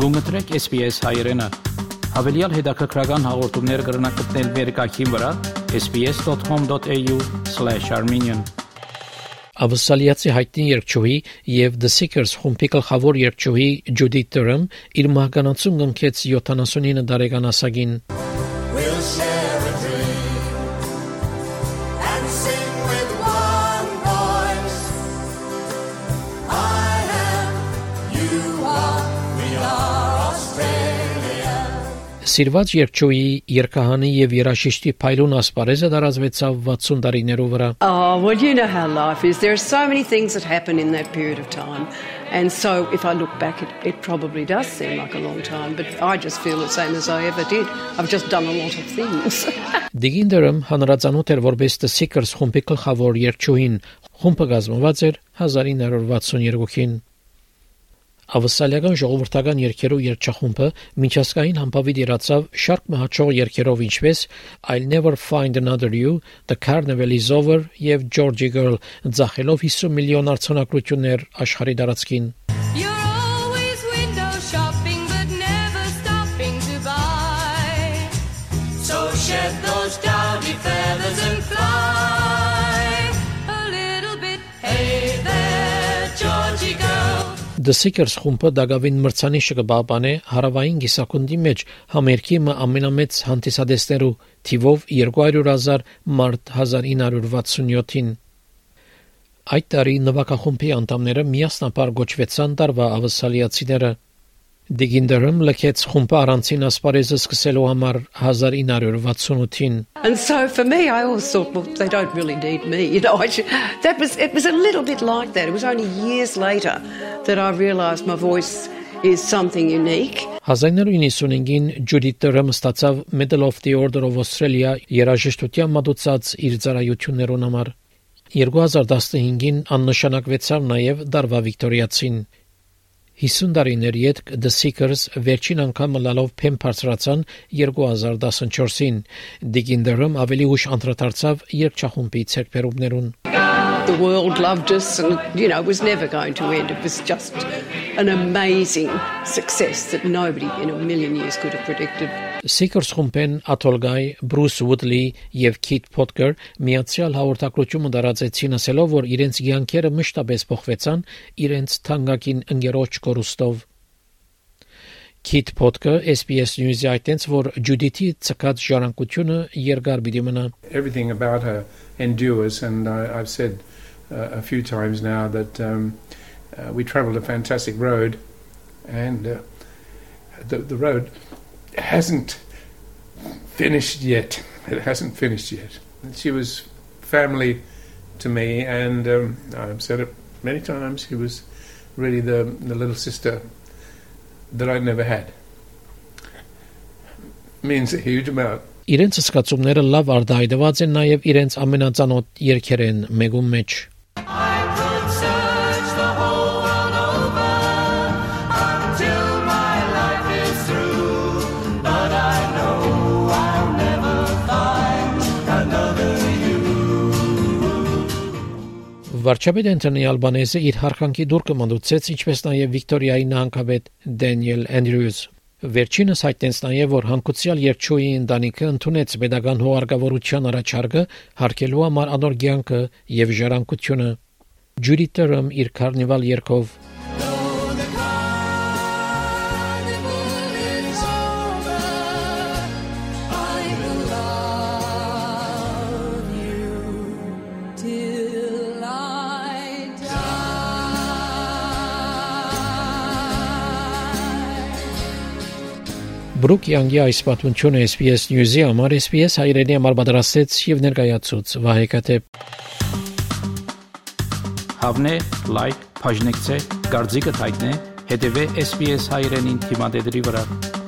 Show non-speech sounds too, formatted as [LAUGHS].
Գուգլտրեք SPS հայերեն։ Հավելյալ հետաքրքրական հաղորդումներ կգրնակցնել վերկայքին վրա sps.com.au/armenian Ավսալիացի հայտնի երգչուհի եւ The Seekers խումբի գլխավոր երգչուհի Ջուդի Տրըմ իր մահկանացուն գնքեց 79 տարեկան ասագին. We'll share a dream and sing Սիրված երգչուհի երկահանի եւ երաժիշտի Փայլուն ասպարեզը դարազվեցավ 60 տարիներով վրա Oh, well, you know how life is. There are so many things that happen in that period of time. And so if I look back, it, it probably does seem like a long time, but I just feel the same as I ever did. I've just done a lot of things. [LAUGHS] Դիգինդերում հանրազանոթ էր որպես The Seekers խումբի գլխավոր երգչուհին խումբը կազմված էր 1962-ին Ավսալիական ժողովրդական երգերով երգչախումբը միջազգային համբավի դիրացավ շարք մահաճող երգերով ինչպես I'll Never Find Another You, The Carnival Is Over եւ Georgie Girl ձախելով 50 միլիոն արցանակություններ աշխարհի տարածքին The Seekers խումբը դակավին մրցանիշը կբաբանե հարավային գիսակունդի մեջ համերգի ամենամեծ հանդիսադեսներու թիվով 200.000 մարտ 1967-ին Այդ տարի նվակախումբի անդամները միասնապար գոչվեցան տարվա ավսալիացիները Դիգինդերում լքեց խումբը առանցին ասպարեզը սկսելու համար 1968-ին and so for me, I always thought, well, they don't really need me. You know, I should, that was, it was a little bit like that. It was only years later that I realised my voice is something unique. 1995-ին Ջուդի Տրըմ ստացավ Medal of the Order of Australia երաժշտության մատուցած իր ծառայություններուն համար 2015-ին աննշանակվեցավ նաև Դարվա Վիկտորիացին 50 տարիներ յետք The Seekers վերջին անգամ լալով փեմ բարձրացան 2014-ին Դիգինդերում ավելի ուշ անդրադարձավ երգչախումբի ցերկերումներուն The world loved us and, you know, was never going to end. It was just an amazing success that nobody in a million years could have predicted. Seekers խումբեն Աթոլգայ, Բրուս Ուդլի եւ Քիթ Փոթկեր միացյալ հաղորդակցությունը դարածեցին ասելով, որ իրենց ցանկերը մշտապես փոխվեցան իրենց թանկագին ընկերոջ կորուստով։ Քիթ Փոթկը SPS News-ի այդտենց որ Ջուդիթի ցկած ժառանգությունը երկար պիտի մնա։ everything about her endures, and I, I've said uh, a few times now that um, uh, we travelled a fantastic road, and uh, the the road hasn't finished yet. It hasn't finished yet. She was family to me, and um, I've said it many times. She was really the the little sister that I never had. Means a huge amount. Իրենց սկացումները լավ արդայդված են նաև իրենց ամենածանոթ երգերեն մեգում մեջ։ Վարչապետ Անտոնի Ալբանեզը իր հարկանքի դուր կմանդուցեց ինչպես նաև Վիկտորիայի նահանգապետ Դենիել Էնդրյուզ։ Վերջինս հայտնեց նաև, որ հանկուցյալ երգչուհի ընտանիքը ընդունեց pedagogan հողարգավորության առաջարկը հարկելու համար անոր ցանկը եւ ժառանգությունը։ Ջուրի Տրըմ իր կարնիվալ երգով Բրուկ Յանգի այս պատմությունը SPS News-ի համար SPS հայրենի համար պատրաստեց եւ ներկայացուց Վահե Կատեփ։ Հավնե, լայք, բաժնեկցե, դարձիկը թայտնե, հետեւե SPS հայրենին թիմադեդի վրա։